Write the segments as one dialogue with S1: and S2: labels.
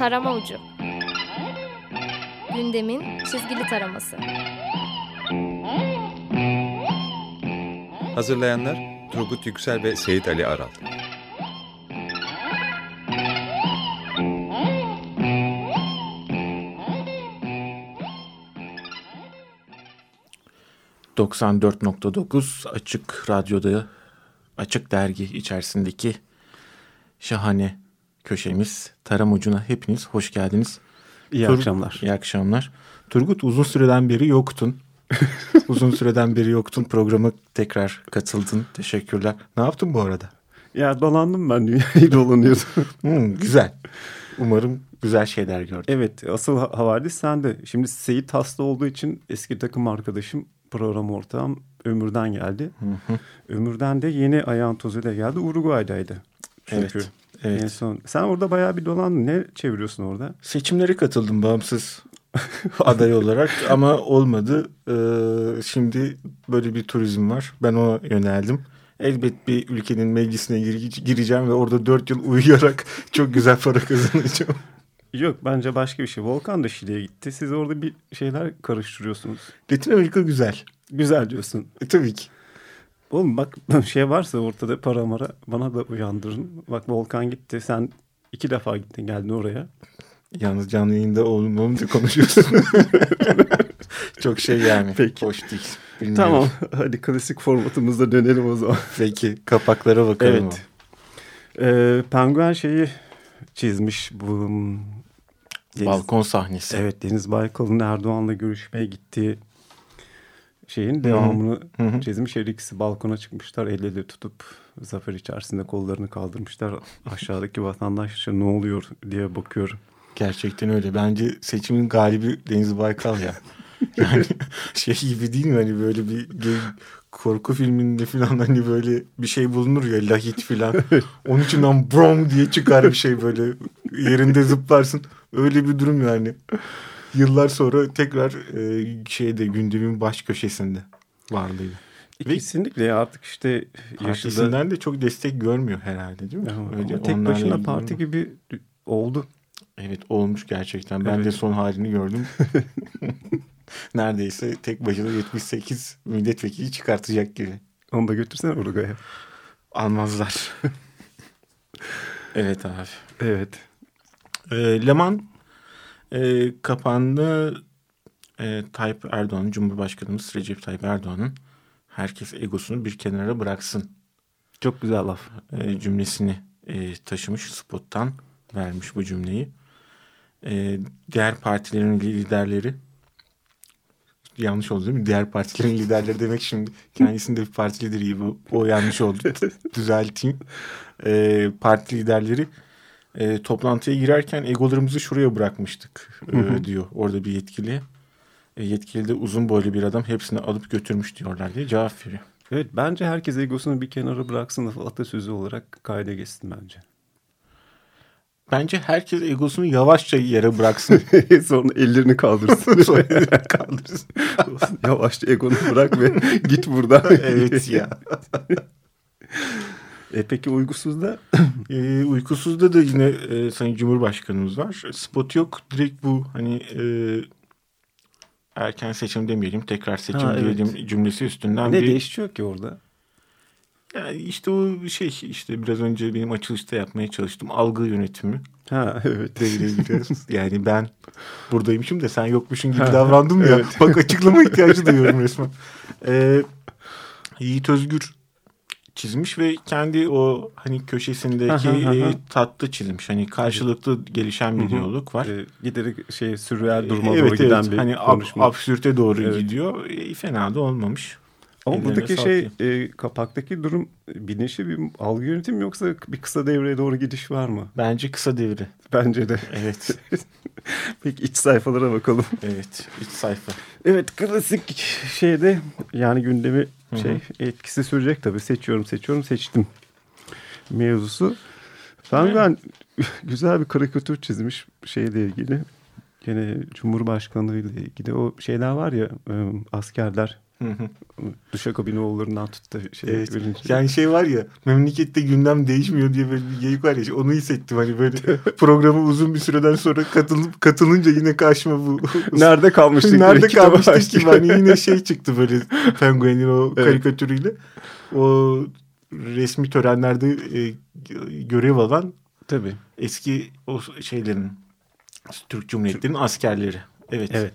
S1: Tarama Ucu Gündemin çizgili taraması
S2: Hazırlayanlar Turgut Yüksel ve Seyit Ali Aral.
S3: ...94.9 Açık Radyo'da... ...Açık Dergi içerisindeki... ...şahane köşemiz... ...Taram Ucu'na hepiniz hoş geldiniz.
S4: İyi
S3: Tur
S4: akşamlar.
S3: İyi akşamlar. Turgut uzun süreden beri yoktun. uzun süreden beri yoktun. Programa tekrar katıldın. Teşekkürler. Ne yaptın bu arada?
S4: Ya dolandım ben dünyayı dolanıyordum.
S3: Hmm, güzel. Umarım güzel şeyler gördün.
S4: evet asıl ha- havadis sende. Şimdi Seyit hasta olduğu için eski takım arkadaşım program ortağım Ömür'den geldi. Ömür'den de yeni ayağın tozuyla geldi. Uruguay'daydı. Çünkü
S3: Evet,
S4: en
S3: evet.
S4: son. Sen orada bayağı bir dolandın. Ne çeviriyorsun orada?
S3: Seçimlere katıldım bağımsız aday olarak ama olmadı. Ee, şimdi böyle bir turizm var. Ben ona yöneldim. Elbet bir ülkenin meclisine gire- gireceğim ve orada dört yıl uyuyarak çok güzel para kazanacağım.
S4: Yok bence başka bir şey. Volkan da Şile'ye gitti. Siz orada bir şeyler karıştırıyorsunuz.
S3: Latin Amerika güzel.
S4: Güzel diyorsun.
S3: E, tabii ki.
S4: Oğlum bak şey varsa ortada para mara bana da uyandırın. Bak Volkan gitti. Sen iki defa gittin geldin oraya.
S3: Yalnız canlı yayında oğlum oğlum diye konuşuyorsun. çok şey yani.
S4: Peki.
S3: Hoş değil. Bilmiyorum.
S4: Tamam hadi klasik formatımızda dönelim o zaman.
S3: Peki kapaklara bakalım.
S4: Evet. Ee, penguen şeyi çizmiş bu Deniz,
S3: Balkon sahnesi.
S4: Evet Deniz Baykal'ın Erdoğan'la görüşmeye gittiği şeyin devamını
S3: Hı hı.
S4: çizmiş. Her ikisi balkona çıkmışlar el ele tutup zafer içerisinde kollarını kaldırmışlar. Aşağıdaki vatandaş ne oluyor diye bakıyor.
S3: Gerçekten öyle. Bence seçimin galibi Deniz Baykal ya. Yani şey gibi değil mi hani böyle bir korku filminde falan hani böyle bir şey bulunur ya lahit falan. Onun içinden brom diye çıkar bir şey böyle yerinde zıplarsın. Öyle bir durum yani. Yıllar sonra tekrar e, şeyde gündemin baş köşesinde varlığıyla.
S4: Kesinlikle ya artık işte yaşında
S3: Partisinden de çok destek görmüyor herhalde değil mi?
S4: Ama
S3: Öyle
S4: tek
S3: onlarla
S4: başına parti gibi oldu.
S3: Evet olmuş gerçekten. Ben
S4: Evet.
S3: de son halini gördüm. Neredeyse tek başına 78 milletvekili çıkartacak gibi.
S4: Onu da götürsene Uruguay'a.
S3: Almazlar. evet abi.
S4: Evet.
S3: Ee, Leman e, kapandı. E, Tayyip Erdoğan, Cumhurbaşkanımız Recep Tayyip Erdoğan'ın herkes egosunu bir kenara bıraksın
S4: Çok güzel laf.
S3: e, cümlesini e, taşımış spottan vermiş bu cümleyi. E, diğer partilerin liderleri yanlış oldu değil mi? Diğer partilerin liderleri demek şimdi kendisinde bir parti lideri gibi o yanlış oldu. Düzelteyim. E, parti liderleri e, toplantıya girerken egolarımızı şuraya bırakmıştık e, diyor orada bir yetkili. E, yetkili de uzun boylu bir adam hepsini alıp götürmüş diyorlar diye cevap veriyor.
S4: Evet bence herkes egosunu bir kenara bıraksın atasözü olarak kayda geçsin bence.
S3: Bence herkes egosunu yavaşça yere bıraksın.
S4: Sonra ellerini kaldırsın.
S3: Sonra kaldırsın.
S4: Yavaşça egonu bırak ve git buradan.
S3: evet ya.
S4: E peki uygusuz da
S3: Ee, uykusuzda da yine e, Sayın Cumhurbaşkanımız var. Spot yok. Direkt bu hani e, erken seçim demeyelim tekrar seçim
S4: Ha, evet.
S3: diyelim cümlesi üstünden
S4: ne
S3: bir...
S4: değişiyor ki orada?
S3: Yani işte o şey işte biraz önce benim açılışta yapmaya çalıştım. Algı yönetimi
S4: Ha evet.
S3: devreye giriyor. yani ben buradaymışım da sen yokmuşsun gibi
S4: Ha,
S3: davrandım ya.
S4: evet.
S3: Bak açıklama ihtiyacı duyuyorum resmen. Ee, Yiğit Özgür çizmiş ve kendi o hani köşesindeki e, tatlı çizmiş. Hani karşılıklı gelişen bir diyalog var.
S4: E, giderek şey sürreal duruma
S3: evet,
S4: doğru
S3: evet.
S4: giden bir
S3: hani ab-
S4: konuşma.
S3: absürte doğru
S4: Evet.
S3: gidiyor. E, fena da olmamış.
S4: Ama
S3: Ellerine
S4: buradaki şey e, kapaktaki durum bilinçli bir algı yönetimi mi yoksa bir kısa devreye doğru gidiş var mı?
S3: Bence kısa devre.
S4: Bence de.
S3: Evet.
S4: Peki iç sayfalara bakalım.
S3: evet. İç sayfa.
S4: Evet klasik şeyde yani gündemi Şey etkisi sürecek tabii. Seçiyorum seçiyorum seçtim mevzusu. Ben güzel bir karikatür çizmiş şeyle ilgili. Gene Cumhurbaşkanlığı ile ilgili o şeyler var ya e, askerler Duşakabinoğullarından tut da şey
S3: Evet.
S4: birinci.
S3: Yani şey var ya memlekette gündem değişmiyor diye böyle bir geyik var ya onu hissettim hani böyle programı uzun bir süreden sonra katılıp katılınca yine karşıma bu
S4: Nerede kalmıştık?
S3: Nerede kalmıştık ki hani yine şey çıktı böyle penguenin o
S4: Evet.
S3: karikatürüyle. O resmi törenlerde e, görev alan
S4: Tabii.
S3: eski o şeylerin Türk Cumhuriyetlerinin askerleri. Evet.
S4: Evet.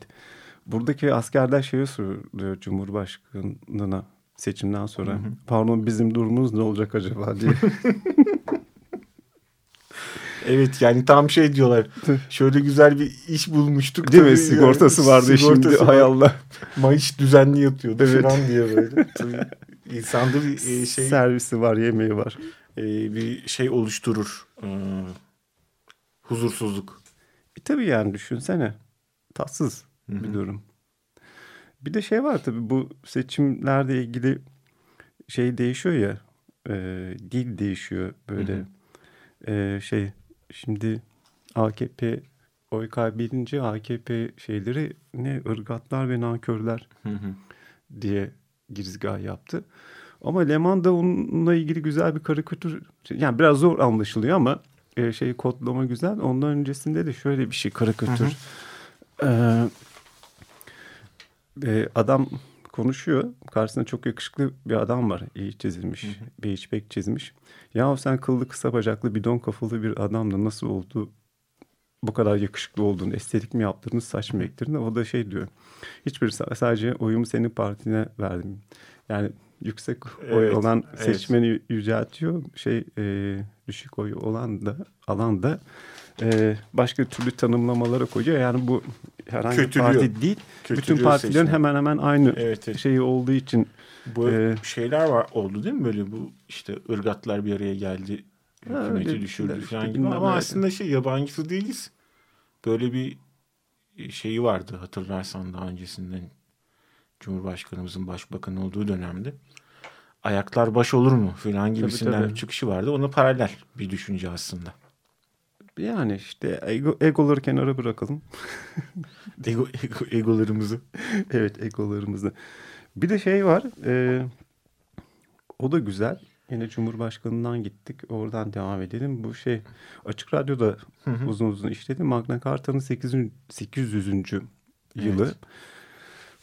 S4: Buradaki askerler şeyi soruyor Cumhurbaşkanı'na seçimden sonra. Pardon bizim durumumuz ne olacak acaba diye.
S3: Evet yani tam şey diyorlar. Şöyle güzel bir iş bulmuştuk.
S4: Değil mi? Sigortası vardı
S3: Sigortası
S4: şimdi
S3: var.
S4: hay Allah.
S3: Maaş düzenli yatıyordu
S4: Evet.
S3: falan diye böyle. Tabii insanda bir e, şey
S4: Servisi var, yemeği var.
S3: e, bir şey oluşturur. E, huzursuzluk.
S4: E tabii yani düşünsene. Tatsız bir durum. Bir de şey var tabii bu seçimlerle ilgili şey değişiyor ya. e, dil değişiyor böyle. E, şey şimdi AKP oy kaybedince AKP şeyleri ne ırgatlar ve nankörler diye girizgah yaptı. Ama Leman da onunla ilgili güzel bir karikatür yani biraz zor anlaşılıyor ama e, şey kodlama güzel. Ondan öncesinde de şöyle bir şey karikatür. Ee, e, adam konuşuyor. Karşısında çok yakışıklı bir adam var. İyi çizilmiş. Bir içpek çizmiş. Ya sen kıllı kısa bacaklı bidon kafalı bir adamla nasıl oldu bu kadar yakışıklı olduğunu, estetik mi yaptırdınız, saç mı ektirdin? O da şey diyor. Hiçbir sadece oyumu senin partine verdim. Yani yüksek oy
S3: Evet,
S4: olan
S3: evet.
S4: seçmeni yüceltiyor. Şey e, düşük oyu olan da alan da e, başka türlü tanımlamalara koyuyor. Yani bu herhangi bir
S3: Kötülüyor.
S4: parti değil. Bütün
S3: Kötülüyor
S4: partilerin
S3: seçmeni.
S4: hemen hemen aynı
S3: Evet, evet.
S4: şeyi olduğu için
S3: Bu
S4: Ee,
S3: şeyler var oldu değil mi böyle bu işte ırgatlar bir araya geldi.
S4: Ha,
S3: Hükümeti
S4: öyle
S3: düşürdü
S4: işte
S3: falan gibi. Ama
S4: ne.
S3: aslında şey yabancısı değiliz. Böyle bir şeyi vardı hatırlarsan daha öncesinden Cumhurbaşkanımızın başbakan olduğu dönemde. Ayaklar baş olur mu falan gibisinden
S4: tabii.
S3: bir çıkışı vardı. Ona paralel bir düşünce aslında.
S4: yani işte ego, egoları kenara bırakalım.
S3: Ego, ego, egolarımızı.
S4: evet egolarımızı. Bir de şey var. e, o da güzel. Yine Cumhurbaşkanı'ndan gittik. Oradan devam edelim. Bu şey Açık Radyo'da uzun uzun işledi. Magna Carta'nın 800. 800. yılı.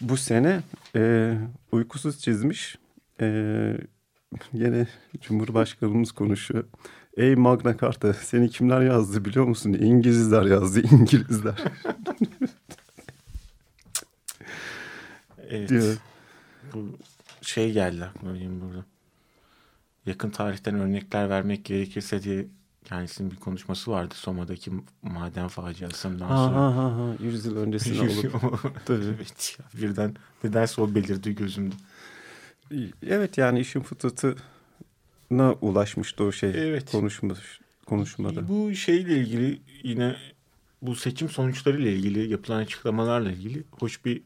S4: Bu sene e, uykusuz çizmiş. E, yine Cumhurbaşkanımız konuşuyor. Ey Magna Carta seni kimler yazdı biliyor musun? İngilizler yazdı İngilizler
S3: Evet.
S4: diyor.
S3: Bu şey geldi aklıma benim burada. Yakın tarihten örnekler vermek gerekirse diye kendisinin bir konuşması vardı. Soma'daki maden faciasından sonra.
S4: ha ha ha. 100 yıl öncesine alıp. Tabii.
S3: evet ya, birden nedense o belirdi gözümde.
S4: Evet yani işin fıtratına ulaşmıştı o şey
S3: Evet.
S4: konuşmuş, konuşmada.
S3: Bu şeyle ilgili yine bu seçim sonuçlarıyla ilgili yapılan açıklamalarla ilgili hoş bir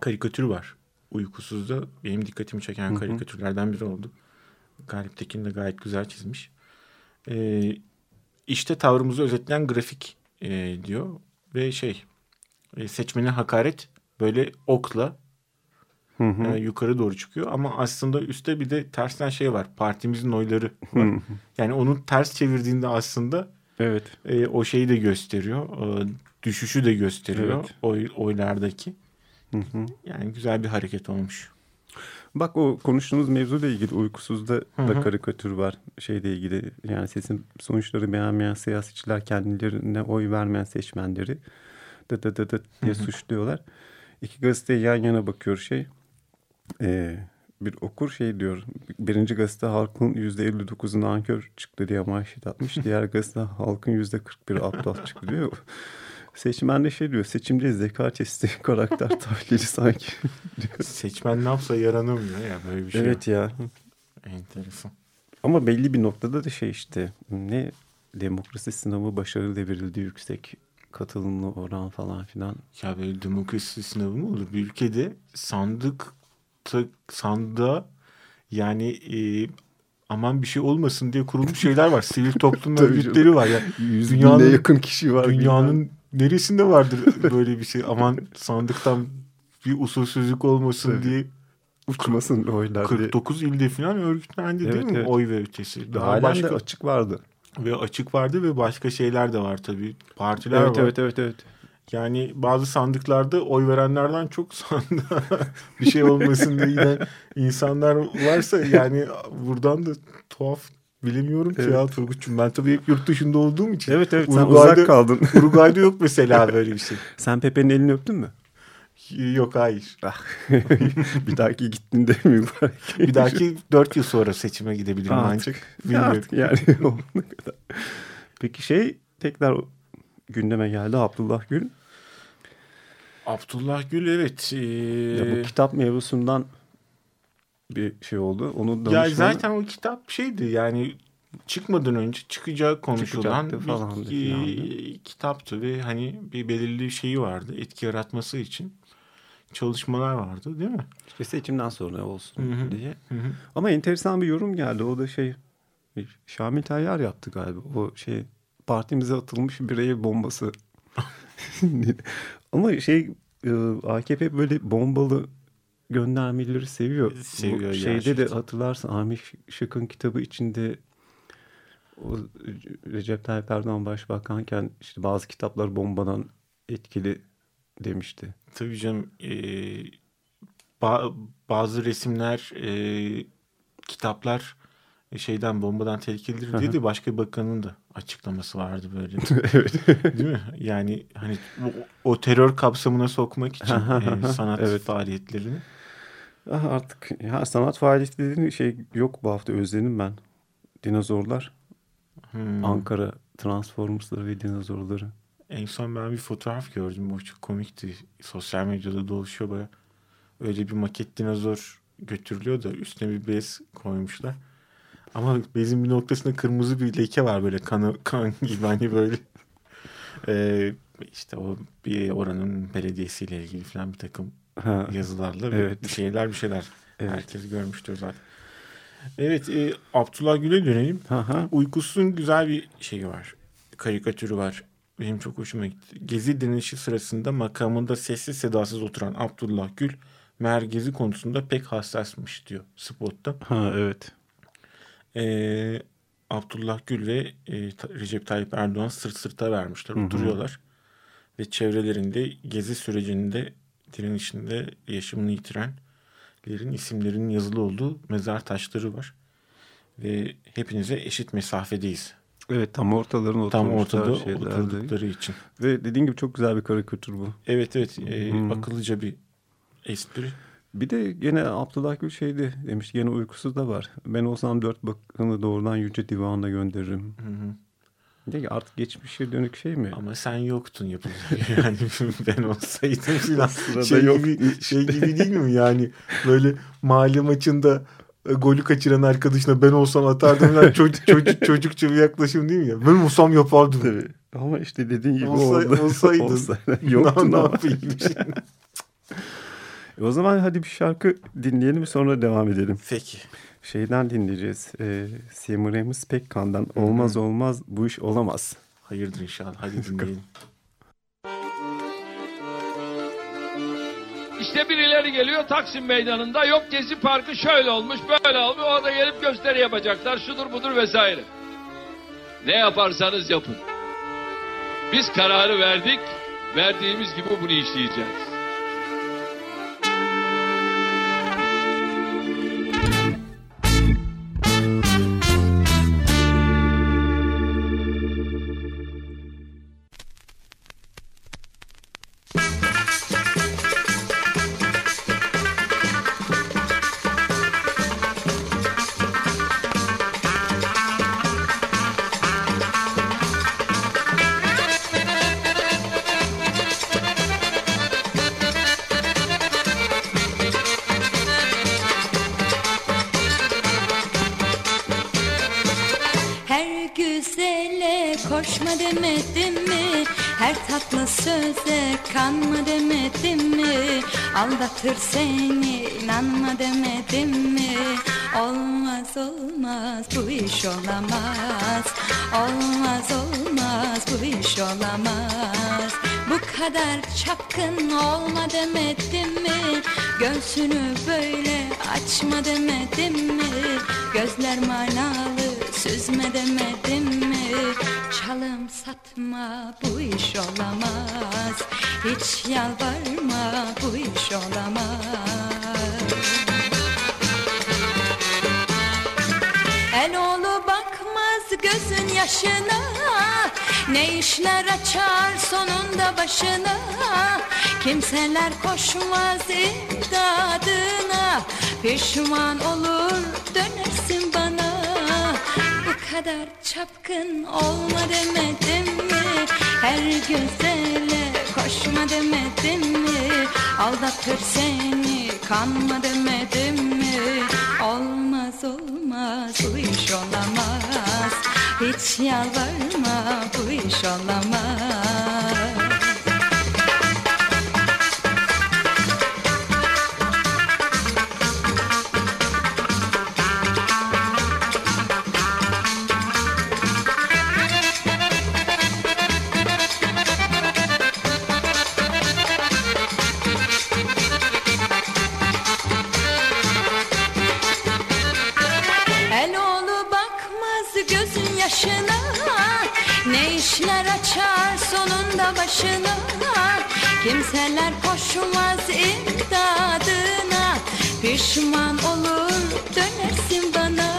S3: karikatür var. Uykusuzda benim dikkatimi çeken karikatürlerden biri oldu. Galip Tekin de gayet güzel çizmiş. Ee, işte tavrımızı özetleyen grafik e, diyor ve şey e, seçmene hakaret böyle okla
S4: Hı hı.
S3: e, yukarı doğru çıkıyor ama aslında üstte bir de tersten şey var partimizin oyları var. yani onu ters çevirdiğinde aslında
S4: Evet.
S3: e, o şeyi de gösteriyor e, düşüşü de gösteriyor
S4: Evet.
S3: oy, oylardaki
S4: Hı hı.
S3: yani güzel bir hareket olmuş.
S4: Bak o konuştuğumuz mevzuyla ilgili uykusuzda da karikatür var. Şeyle ilgili yani sesin sonuçları beğenmeyen siyasetçiler kendilerine oy vermeyen seçmenleri dı dı dı dı diye suçluyorlar. İki gazete yan yana bakıyor şey. Ee, bir okur şey diyor. Birinci gazete halkın yüzde 59'u nankör çıktı diye manşet atmış. Diğer gazete halkın yüzde 41'i aptal çıktı diyor. Seçmen de şey diyor. Seçimde zeka testi, karakter tahlili sanki.
S3: Seçmen ne yapsa yaranamıyor ya böyle bir şey.
S4: evet ya.
S3: Enteresan.
S4: Ama belli bir noktada da şey işte ne demokrasi sınavı başarıyla verildi yüksek katılımlı oran falan filan.
S3: Ya böyle demokrasi sınavı mı olur? Bir ülkede sandık sandığa yani e, aman bir şey olmasın diye kurulmuş şeyler var. Sivil toplum örgütleri var. Yani Dünyanın-
S4: yakın kişi var.
S3: dünyanın neresinde vardır böyle bir şey? Aman sandıktan bir usulsüzlük olmasın
S4: Tabii.
S3: diye
S4: uçmasın oylar diye.
S3: 49 ilde falan örgütlendi değil
S4: Evet,
S3: mi?
S4: evet.
S3: Oy ve ötesi. Daha
S4: Halen
S3: başka
S4: de açık vardı.
S3: ve açık vardı ve başka şeyler de var tabii. Partiler
S4: Evet
S3: var.
S4: evet evet evet.
S3: Yani bazı sandıklarda oy verenlerden çok sandığa bir şey olmasın diye insanlar varsa yani buradan da tuhaf bilemiyorum ki
S4: Evet.
S3: ya Turgut'cum. Ben tabii hep yurt dışında olduğum için.
S4: Evet evet sen
S3: Uruguay'da-
S4: uzak kaldın.
S3: Uruguay'da yok mesela böyle bir şey.
S4: sen Pepe'nin elini öptün mü?
S3: Yok hayır.
S4: bir dahaki gittiğinde mübarek.
S3: Bir dahaki 4 yıl sonra seçime gidebilirim
S4: Artık.
S3: ancak. Bilmiyorum.
S4: Artık yani olana kadar. Peki şey tekrar gündeme geldi Abdullah Gül.
S3: Abdullah Gül evet. ee,
S4: Ya bu kitap mevzusundan bir şey oldu. Onu
S3: Ya
S4: danışmanı-
S3: zaten o kitap şeydi yani çıkmadan önce çıkacağı konuşulan
S4: Çıkacaktı
S3: bir
S4: filandı.
S3: kitaptı ve hani bir belirli şeyi vardı etki yaratması için çalışmalar vardı değil mi?
S4: İşte seçimden sonra olsun
S3: Hı hı.
S4: diye.
S3: Hı hı.
S4: Ama enteresan bir yorum geldi. O da şey Şamil Tayyar yaptı galiba. O şey partimize atılmış bir ev bombası. Ama şey e, AKP böyle bombalı göndermeleri seviyor.
S3: Seviyor
S4: Bu şeyde de
S3: gerçekten.
S4: hatırlarsın Ahmet Şık'ın kitabı içinde o Recep Tayyip Erdoğan başbakanken işte bazı kitaplar bombadan etkili demişti.
S3: Tabii canım e, ba- bazı resimler e, kitaplar şeyden bombadan tehlikelidir diye de başka bir bakanın da açıklaması vardı böyle.
S4: evet.
S3: Değil mi? Yani hani o, o terör kapsamına sokmak için e, sanat
S4: Evet.
S3: faaliyetlerini.
S4: Ah, artık ya sanat faaliyeti dediğin şey yok bu hafta özledim ben. Dinozorlar.
S3: Hmm.
S4: Ankara Transformers'ları ve dinozorları.
S3: En son ben bir fotoğraf gördüm. Bu çok komikti. Sosyal medyada dolaşıyor baya. Öyle bir maket dinozor götürülüyor da üstüne bir bez koymuşlar. Ama bezin bir noktasında kırmızı bir leke var böyle kan, kan gibi hani böyle. Ee, işte o bir oranın belediyesiyle ilgili falan bir takım
S4: Ha,
S3: yazılarla bir-
S4: Evet.
S3: bir şeyler bir şeyler.
S4: Evet.
S3: Herkes görmüştür zaten. Evet e, Abdullah Gül'e dönelim.
S4: ha, ha.
S3: Uykusuz'un güzel bir şeyi var. Karikatürü var. Benim çok hoşuma gitti. Gezi direnişi sırasında makamında sessiz sedasız oturan Abdullah Gül meğer gezi konusunda pek hassasmış diyor spotta.
S4: ha evet.
S3: Ee, Abdullah Gül ve e, Recep Tayyip Erdoğan sırt sırta vermişler.
S4: Hı hı.
S3: Oturuyorlar. Ve çevrelerinde gezi sürecinde direnişinde yaşamını yitirenlerin isimlerinin yazılı olduğu mezar taşları var. Ve hepinize eşit mesafedeyiz.
S4: Evet tam ortalarına
S3: Tam ortada oturdukları için.
S4: Ve dediğin gibi çok güzel bir karikatür bu.
S3: Evet evet e,
S4: Hmm.
S3: akıllıca bir espri.
S4: Bir de gene Abdullah Gül şeydi demiş gene uykusuz da var. Ben olsam dört bakanı doğrudan Yüce Divan'a gönderirim.
S3: Hı hı.
S4: De ki artık geçmişe dönük şey mi?
S3: Ama sen yoktun yapılacak. Yani ben olsaydım filan.
S4: Sırada
S3: Şey
S4: yok.
S3: gibi, şey gibi değil mi yani? Böyle mahalle maçında e, golü kaçıran arkadaşına ben olsam atardım. falan. çocuk, çocuk, çocukça bir yaklaşım değil mi ya? Ben olsam yapardım.
S4: Tabii. Ama işte dediğin gibi
S3: Olsay-
S4: oldu.
S3: olsaydın.
S4: Olsaydı. Yoktun
S3: ne
S4: ama.
S3: yapayım şimdi?
S4: E O zaman hadi bir şarkı dinleyelim sonra devam edelim.
S3: Peki.
S4: Şeyden dinleyeceğiz. E, Semiramis Pekkan'dan olmaz olmaz bu iş olamaz.
S3: Hayırdır inşallah. Hadi dinleyelim.
S5: İşte birileri geliyor Taksim Meydanı'nda yok Gezi Parkı şöyle olmuş böyle olmuş orada gelip gösteri yapacaklar şudur budur vesaire. Ne yaparsanız yapın. Biz kararı verdik verdiğimiz gibi bunu işleyeceğiz.
S6: Demedim mi? Her tatlı söze kanma demedim mi? Aldatır seni inanma demedim mi? Olmaz olmaz bu iş olamaz Olmaz olmaz bu iş olamaz Bu kadar çapkın olma demedim mi? Göğsünü böyle açma demedim mi? Gözler manalı süzme demedim mi? Çalım satma bu iş olamaz. Hiç yalvarma bu iş olamaz. El oğlu bakmaz gözün yaşına Ne işler açar sonunda başına Kimseler koşmaz imdadına Pişman olur Bu kadar çapkın olma demedim mi? Her güzele koşma demedim mi? Aldatır seni kanma demedim mi? Olmaz olmaz bu iş olamaz. Hiç yalvarma bu iş olamaz başına. Kimseler koşmaz imdadına. Pişman olur dönersin bana.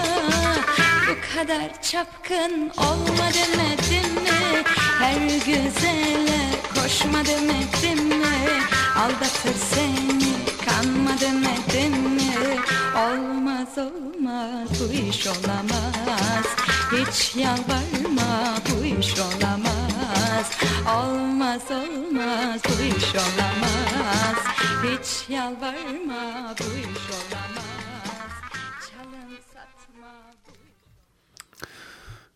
S6: Bu kadar çapkın olma demedim mi? Her güzele koşma demedim mi? Aldatır seni kanma demedim Olmaz olmaz bu iş olamaz. Hiç yalvarma bu iş olamaz. Olmaz olmaz bu iş olamaz. Hiç yalvarma bu iş olamaz. Çalın satma bu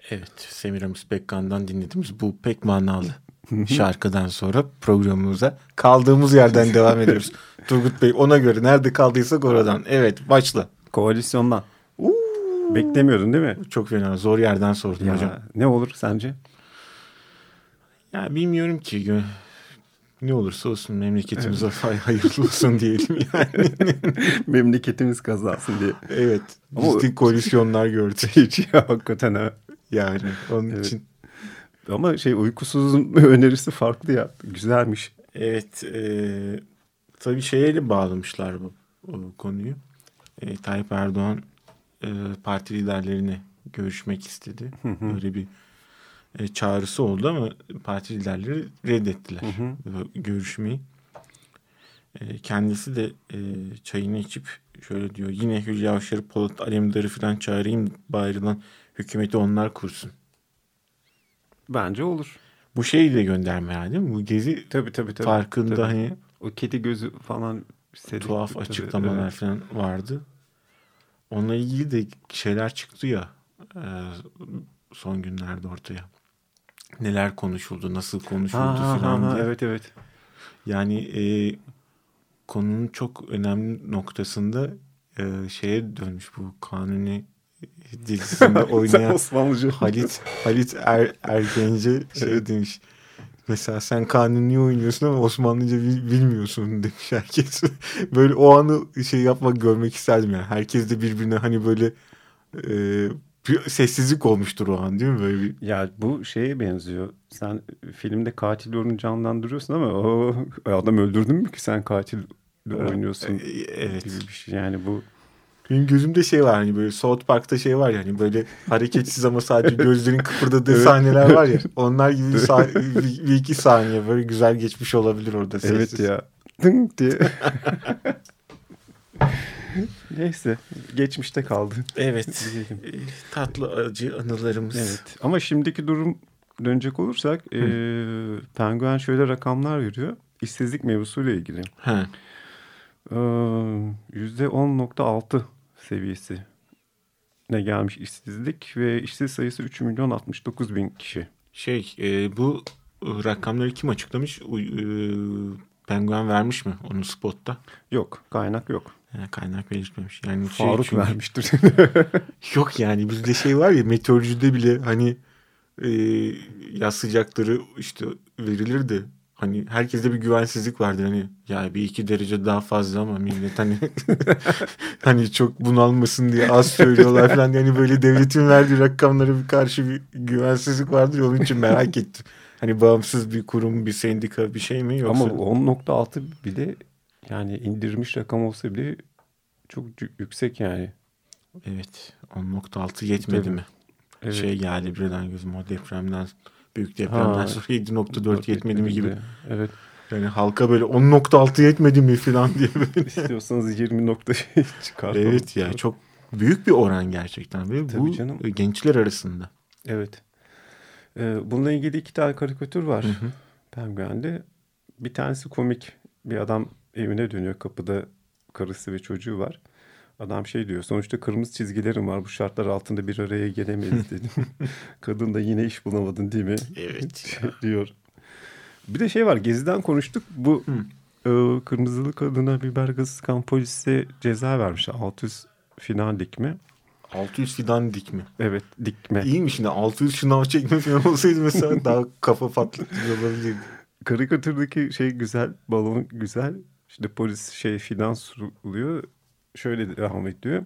S3: Evet, Semiramis Bekkan'dan dinlediğimiz bu pek manalı şarkıdan sonra programımıza kaldığımız yerden devam ediyoruz. Turgut Bey ona göre nerede kaldıysak oradan. Evet, başla.
S4: Koalisyondan. Beklemiyordun değil mi?
S3: Çok fena, zor yerden sordum
S4: Ya,
S3: hocam.
S4: ne olur sence?
S3: Ya bilmiyorum ki. Ne olursa olsun memleketimize hay- hayırlı olsun diyelim yani.
S4: Memleketimiz kazansın diye.
S3: evet,
S4: Ama-
S3: ciddi koalisyonlar gördük.
S4: Hiç ya hakikaten ha.
S3: Yani onun
S4: Evet.
S3: için.
S4: Ama şey uykusuzun önerisi farklı ya. Güzelmiş.
S3: Evet, e, tabii şeye bağlamışlar bu, bu konuyu. E, Tayyip Erdoğan e, parti liderlerine görüşmek istedi. Böyle bir e, çağrısı oldu ama parti liderleri reddettiler görüşmeyi. E, kendisi de e, çayını içip şöyle diyor. Yine Hülya Avşar'ı, Polat Alemdar'ı falan çağırayım bari lan hükümeti onlar kursun.
S4: Bence olur.
S3: Bu şeyi de gönderme yani değil mi? Bu gezi
S4: Tabii tabii tabii.
S3: farkında
S4: Tabii.
S3: hani
S4: O kedi gözü falan. sedik-
S3: tuhaf
S4: tabii,
S3: açıklamalar
S4: evet.
S3: falan vardı. Onunla ilgili de şeyler çıktı ya e, son günlerde ortaya. Neler konuşuldu, nasıl konuşuldu
S4: Ha,
S3: falan
S4: ha,
S3: diye.
S4: evet evet.
S3: Yani e, konunun çok önemli noktasında e, şeye dönmüş bu kanuni dizisinde oynayan. Halit Halit er, Ergenci şey demiş. Mesela sen kanuni oynuyorsun ama Osmanlıca bil- bilmiyorsun demiş herkes. böyle o anı şey yapmak görmek isterdim yani. Herkes de birbirine hani böyle e, bir sessizlik olmuştur o an değil mi? Böyle bir
S4: Ya bu şeye benziyor. Sen filmde katil rolünü canlandırıyorsun ama o adam öldürdün mü ki sen katil oynuyorsun
S3: E, evet.
S4: gibi bir şey. Yani bu
S3: Benim gözümde şey var hani böyle South Park'ta şey var ya hani böyle hareketsiz ama sadece gözlerin kıpırdadığı sahneler var ya. Onlar gibi bir, sah- bir, iki saniye böyle güzel geçmiş olabilir orada.
S4: evet
S3: sessiz.
S4: ya dınk diye. Neyse geçmişte kaldı.
S3: Evet.
S4: Diyelim.
S3: E, Tatlı acı anılarımız.
S4: Evet ama şimdiki durum dönecek olursak e, Penguen şöyle rakamlar veriyor. İşsizlik mevzusuyla ilgili.
S3: Ha.
S4: Ee, %10.6 seviyesi ne gelmiş işsizlik ve işsiz sayısı 3 milyon 69 bin kişi.
S3: Şey e, bu e, rakamları kim açıklamış? U- e, Penguen vermiş mi onu spotta?
S4: Yok kaynak yok.
S3: Yani kaynak belirtmemiş. Yani şey
S4: Faruk
S3: çünkü-
S4: vermiştir.
S3: Yok yani bizde şey var ya meteorolojide bile hani e, yaz sıcakları işte verilirdi. Hani herkeste bir güvensizlik vardır hani ya bir iki derece daha fazla ama millet hani hani çok bunalmasın diye az söylüyorlar falan yani böyle devletin verdiği rakamlara bir karşı bir güvensizlik vardır onun için merak ettim. Hani bağımsız bir kurum, bir sendika bir şey mi yoksa?
S4: Ama 10.6 bile yani indirmiş rakam olsa bile çok yü- yüksek yani.
S3: Evet 10.6 yetmedi
S4: Tabii.
S3: mi?
S4: Evet.
S3: Şey geldi birden gözüme o depremden büyük depremden sonra 7.4 yetmedi mi gibi.
S4: Evet.
S3: Yani halka böyle 10.6 yetmedi mi falan diye böyle.
S4: İstiyorsanız 20 nokta çıkartalım.
S3: evet ya çok büyük bir oran gerçekten ve
S4: Tabii
S3: bu
S4: canım.
S3: gençler arasında.
S4: Evet. Ee, bununla ilgili iki tane karikatür var. Penguen'de. Bir tanesi komik. Bir adam evine dönüyor. Kapıda karısı ve çocuğu var. Adam şey diyor. Sonuçta kırmızı çizgilerim var. Bu şartlar altında bir araya gelemeyiz dedim. Kadın da yine iş bulamadın değil mi?
S3: Evet.
S4: diyor. Bir de şey var. Geziden konuştuk. Bu e, kırmızılı kadına biber gazı sıkan polise ceza vermiş. 600 final dikme.
S3: 600 fidan dikme.
S4: Evet dikme.
S3: İyi mi şimdi 600 şınav çekme falan olsaydı mesela daha kafa patlatıcı olabilirdi.
S4: karikatürdeki şey güzel, balon güzel. İşte polis şey fidan soruluyor. Şöyle devam ediyor.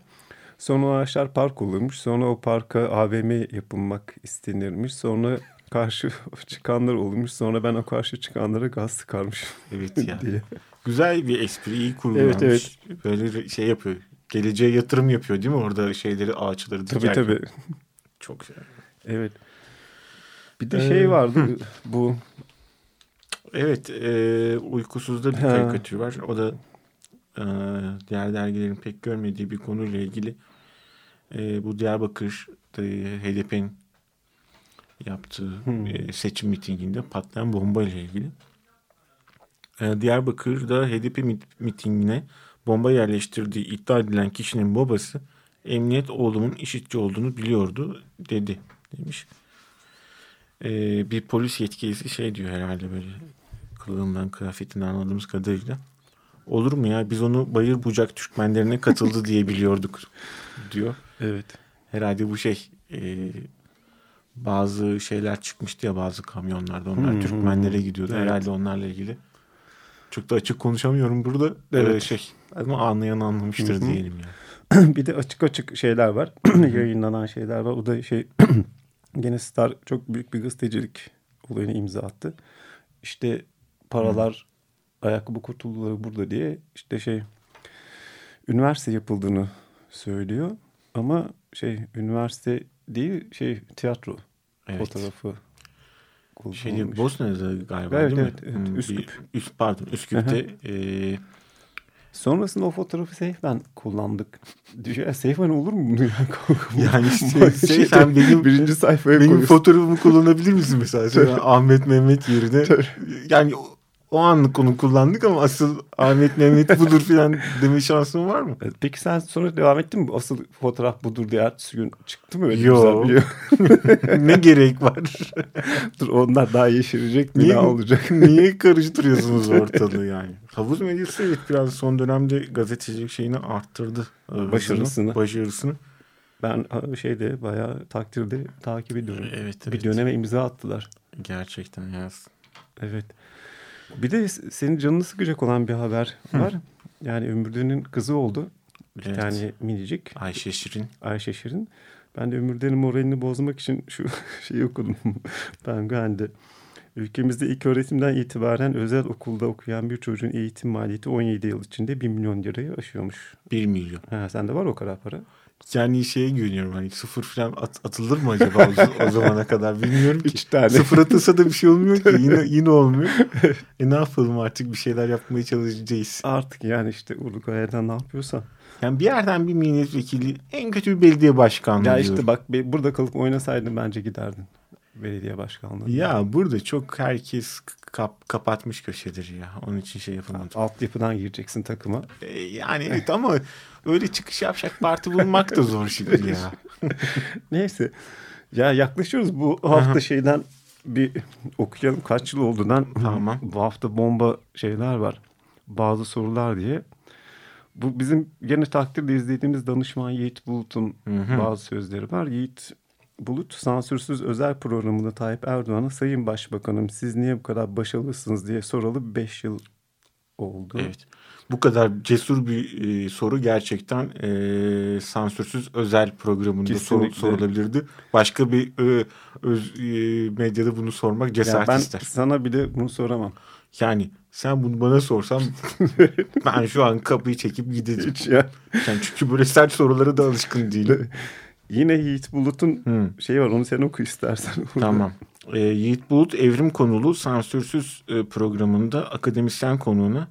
S4: Sonra o ağaçlar park olurmuş. Sonra o parka AVM yapılmak istenirmiş. Sonra karşı çıkanlar olmuş. Sonra ben o karşı çıkanlara gaz sıkarmışım
S3: Evet ya.
S4: diye.
S3: Güzel bir espri, iyi kurgulanmış.
S4: Evet,
S3: Böyle şey yapıyor. Geleceğe yatırım yapıyor değil mi orada şeyleri, ağaçları
S4: Tabii
S3: dikerken.
S4: tabii.
S3: Çok güzel.
S4: Evet. Bir de
S3: Ee,
S4: şey vardı bu
S3: Evet, e, uykusuzda bir karikatür var. O da diğer dergilerin pek görmediği bir konuyla ilgili. E, bu Diyarbakır'da HDP'nin yaptığı e, seçim mitinginde patlayan bomba ile ilgili. E, Diyarbakır'da HDP mit- mitingine bomba yerleştirdiği iddia edilen kişinin babası emniyet oğlumun işitçi olduğunu biliyordu dedi demiş. Ee, bir polis yetkilisi şey diyor herhalde böyle kılığından kıyafetinden anladığımız kadarıyla. Olur mu ya biz onu bayır bucak Türkmenlerine katıldı diye biliyorduk diyor.
S4: evet.
S3: Herhalde bu şey e, bazı şeyler çıkmıştı ya bazı kamyonlarda onlar
S4: hı,
S3: Türkmenlere gidiyordu.
S4: Evet.
S3: Herhalde onlarla ilgili. Çok da açık konuşamıyorum burada.
S4: Evet.
S3: Ee, şey ama anlayan anlamıştır diyelim yani.
S4: bir de açık açık şeyler var. Yayınlanan şeyler var. O da şey gene Star çok büyük bir gazetecilik olayına imza attı. İşte paralar ayakkabı kurtulduları burada diye işte şey üniversite yapıldığını söylüyor. Ama şey üniversite değil şey tiyatro
S3: Evet.
S4: fotoğrafı
S3: Şeyde. Bosna'da galiba
S4: Evet,
S3: değil mi?
S4: evet, evet.
S3: Hmm,
S4: Üsküp.
S3: Üst, pardon Üsküp'te e,
S4: Sonrasında o fotoğrafı Seyfen kullandık. Seyfen olur mu?
S3: Yani işte
S4: Şeyde,
S3: Seyfen benim-
S4: birinci sayfaya
S3: benim
S4: koyuyorsun.
S3: fotoğrafımı kullanabilir misin mesela? Ahmet Mehmet yerine. yani o, anlık onu kullandık ama asıl Ahmet Mehmet budur falan deme şansın var mı?
S4: Evet, Peki sen sonra devam ettin mi? Asıl fotoğraf budur diye ertesi gün çıktı mı? Öyle
S3: Yo.
S4: güzel
S3: ne gerek var?
S4: Dur onlar daha yeşerecek mi?
S3: Niye,
S4: Daha olacak.
S3: niye karıştırıyorsunuz ortalığı yani? Havuz medyası evet biraz son dönemde gazetecilik şeyini arttırdı. Hızını,
S4: Başarısını.
S3: Başarısını.
S4: Ben şeyde bayağı takdirde takip ediyorum.
S3: Evet,
S4: Bir
S3: evet.
S4: döneme imza attılar.
S3: Gerçekten yaz.
S4: Evet. Bir de senin canını sıkacak olan bir haber var. Yani Ömürden'in kızı oldu. Bir
S3: Evet.
S4: tane minicik.
S3: Ayşe Şirin.
S4: Ayşe Şirin. Ben de Ömürden'in moralini bozmak için şu şeyi okudum. Penguen'de. Ülkemizde ilk öğretimden itibaren özel okulda okuyan bir çocuğun eğitim maliyeti 17 yıl içinde 1 milyon lirayı aşıyormuş.
S3: 1 milyon.
S4: Ha, sende var o kadar para.
S3: Yani şeye güveniyorum hani sıfır falan at- atılır mı acaba o, o zamana kadar bilmiyorum ki.
S4: Üç tane.
S3: Sıfır atılsa da bir şey olmuyor ki yine, yine olmuyor. e ne yapalım artık bir şeyler yapmaya çalışacağız.
S4: Artık yani işte Uruguay'dan ne yapıyorsan.
S3: Yani bir yerden bir milletvekili en kötü bir belediye başkanlığı
S4: Ya
S3: diyorum.
S4: işte bak burada kalıp oynasaydın bence giderdin. Belediye başkanlığı.
S3: Ya burada çok herkes kap, kapatmış köşedir ya. Onun için şey yapamadım.
S4: Altyapıdan gireceksin takıma.
S3: E, yani evet ama öyle çıkış yapacak parti bulmak da zor şimdi ya.
S4: Neyse. Ya yaklaşıyoruz bu hafta şeyden bir okuyalım kaç yıl olduğundan.
S3: Tamam.
S4: Bu hafta bomba şeyler var. Bazı sorular diye. Bu bizim gene takdirle izlediğimiz danışman Yiğit Bulut'un bazı sözleri var. Yiğit Bulut sansürsüz özel programında Tayyip Erdoğan'a Sayın Başbakanım siz niye bu kadar başarılısınız diye soralı 5 yıl oldu.
S3: Evet. Bu kadar cesur bir e, soru gerçekten e, sansürsüz özel programında
S4: Kesinlikle.
S3: sorulabilirdi. Başka bir e, öz, e, medyada bunu sormak cesaret
S4: ben
S3: ister.
S4: sana bile bunu soramam.
S3: Yani sen bunu bana sorsan ben şu an kapıyı çekip gideceğim.
S4: Hiç ya.
S3: Yani çünkü böyle sert sorulara da alışkın değilim.
S4: Yine Yiğit Bulut'un
S3: Hı.
S4: şeyi var onu sen oku istersen.
S3: Tamam. Ee, Yiğit Bulut Evrim konulu sansürsüz e, programında akademisyen konuğuna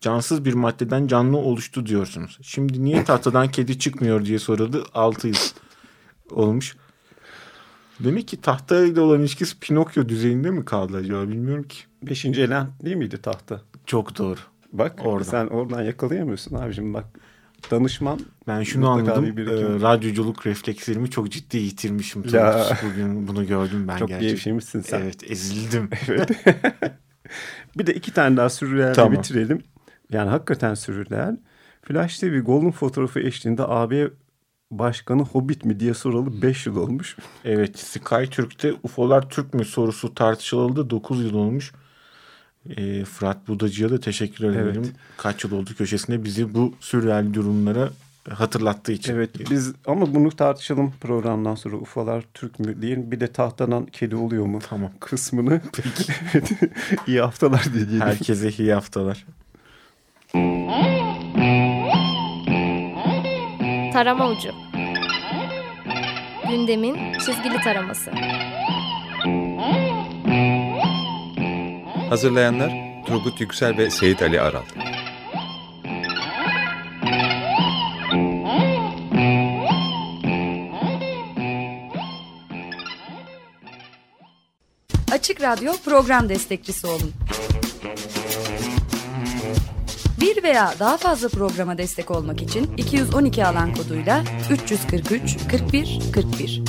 S3: cansız bir maddeden canlı oluştu diyorsunuz. Şimdi niye tahtadan kedi çıkmıyor diye soruldu. 6 yıl olmuş. Demek ki tahtayla olan ilişkisi Pinokyo düzeyinde mi kaldı acaba bilmiyorum ki.
S4: Beşinci elen değil miydi tahta?
S3: Çok doğru.
S4: Bak
S3: Oradan.
S4: sen oradan yakalayamıyorsun abicim bak. Danışman
S3: Ben şunu anladım.
S4: bir
S3: e, radyoculuk reflekslerimi çok ciddi yitirmişim.
S4: Ya.
S3: Bugün bunu gördüm ben
S4: çok
S3: gerçekten.
S4: gevşemişsin sen.
S3: Evet ezildim.
S4: Bir de iki tane daha sürreal
S3: Tamam.
S4: bitirelim. Yani hakikaten sürreal. Flash TV Golden fotoğrafı eşliğinde AB Başkanı Hobbit mi diye soralı 5 yıl olmuş.
S3: Evet Sky Türk'te UFO'lar Türk mü sorusu tartışılalı 9 yıl olmuş. Ee, Fırat Budacı'ya da teşekkür ederim.
S4: Evet.
S3: Kaç yıl oldu köşesinde bizi bu sürreal durumlara hatırlattığı için.
S4: Evet biz ama bunu tartışalım programdan sonra UFO'lar Türk mü diyelim. Bir de tahtadan kedi oluyor mu
S3: Tamam.
S4: kısmını. Evet. İyi haftalar diyelim.
S3: Herkese iyi haftalar.
S1: Tarama ucu. Gündemin çizgili taraması.
S2: Hazırlayanlar Turgut Yüksel ve Seyit Ali Aral.
S7: Açık Radyo program destekçisi olun. Bir veya daha fazla programa destek olmak için 212 alan koduyla 343 41 41